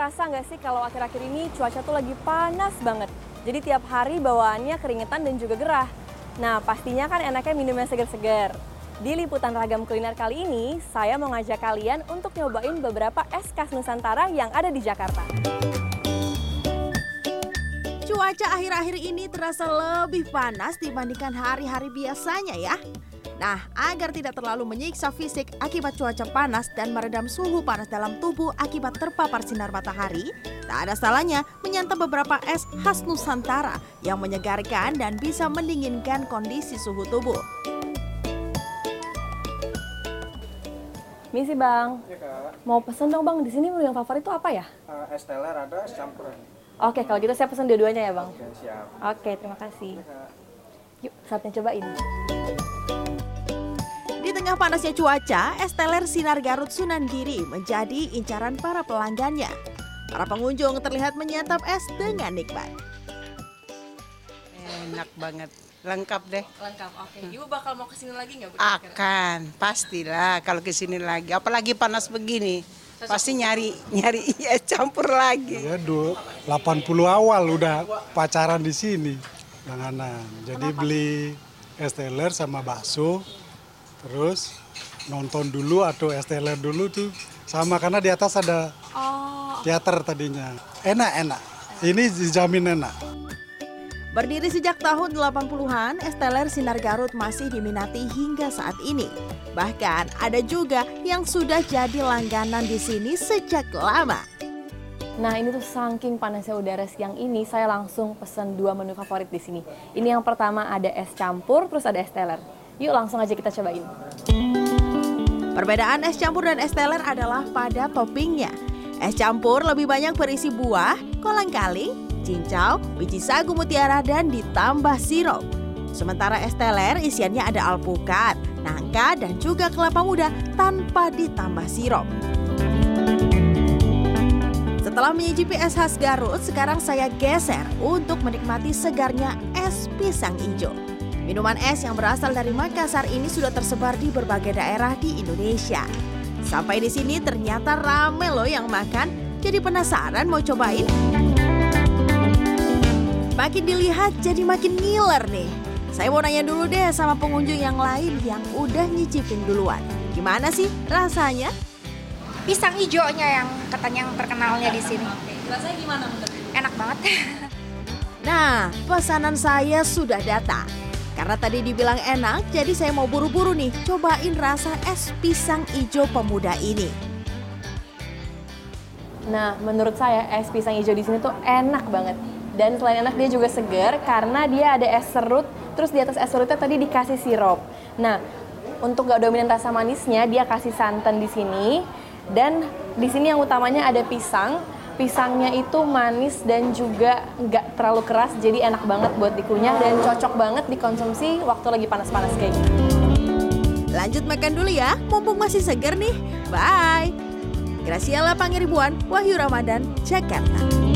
ngerasa nggak sih kalau akhir-akhir ini cuaca tuh lagi panas banget. Jadi tiap hari bawaannya keringetan dan juga gerah. Nah, pastinya kan enaknya minum yang segar-segar. Di liputan ragam kuliner kali ini, saya mau ngajak kalian untuk nyobain beberapa es khas Nusantara yang ada di Jakarta. Cuaca akhir-akhir ini terasa lebih panas dibandingkan hari-hari biasanya ya. Nah, agar tidak terlalu menyiksa fisik akibat cuaca panas dan meredam suhu panas dalam tubuh akibat terpapar sinar matahari, tak ada salahnya menyantap beberapa es khas Nusantara yang menyegarkan dan bisa mendinginkan kondisi suhu tubuh. Misi bang, Ya kak, mau pesen dong bang. Di sini menu yang favorit itu apa ya? uh, es teler ada, es campuran. Oke, kalau gitu saya pesen dua-duanya ya bang. Oke siap. Oke, terima kasih. Ya. Yuk, saatnya cobain. Tengah panasnya cuaca, es teler Sinar Garut Sunan Giri menjadi incaran para pelanggannya. Para pengunjung terlihat menyantap es dengan nikmat. Enak banget, lengkap deh. Lengkap, oke. Ibu bakal mau ke sini lagi nggak? Akan, pastilah kalau ke sini lagi. Apalagi panas begini, pasti nyari nyari es campur lagi. Ya du 80 awal udah pacaran di sini langganan. Jadi beli es teler sama bakso, terus nonton dulu atau es teler dulu tuh sama karena di atas ada teater tadinya. Enak enak. Ini dijamin enak. Berdiri sejak tahun 80-an, es teler Sinar Garut masih diminati hingga saat ini. Bahkan ada juga yang sudah jadi langganan di sini sejak lama. Nah ini tuh saking panasnya udara siang ini, saya langsung pesen dua menu favorit di sini. Ini yang pertama ada es campur, terus ada es teler. Yuk langsung aja kita cobain. Perbedaan es campur dan es teler adalah pada toppingnya. Es campur lebih banyak berisi buah, kolang-kaling, cincau, biji sagu mutiara, dan ditambah sirup. Sementara es teler isiannya ada alpukat, nangka, dan juga kelapa muda tanpa ditambah sirup. Setelah menyicipi es khas Garut, sekarang saya geser untuk menikmati segarnya es pisang hijau. Minuman es yang berasal dari Makassar ini sudah tersebar di berbagai daerah di Indonesia. Sampai di sini ternyata rame loh yang makan. Jadi penasaran mau cobain? Makin dilihat jadi makin ngiler nih. Saya mau nanya dulu deh sama pengunjung yang lain yang udah nyicipin duluan. Gimana sih rasanya? pisang hijaunya yang katanya yang terkenalnya di sini. Rasanya gimana menurut Enak banget. Nah, pesanan saya sudah datang. Karena tadi dibilang enak, jadi saya mau buru-buru nih cobain rasa es pisang hijau pemuda ini. Nah, menurut saya es pisang hijau di sini tuh enak banget. Dan selain enak dia juga segar karena dia ada es serut, terus di atas es serutnya tadi dikasih sirup. Nah, untuk gak dominan rasa manisnya, dia kasih santan di sini. Dan di sini yang utamanya ada pisang. Pisangnya itu manis dan juga nggak terlalu keras, jadi enak banget buat dikunyah dan cocok banget dikonsumsi waktu lagi panas-panas kayak gini. Lanjut makan dulu ya, mumpung masih segar nih. Bye. Graciela Pangeribuan, Wahyu Ramadan, Jakarta.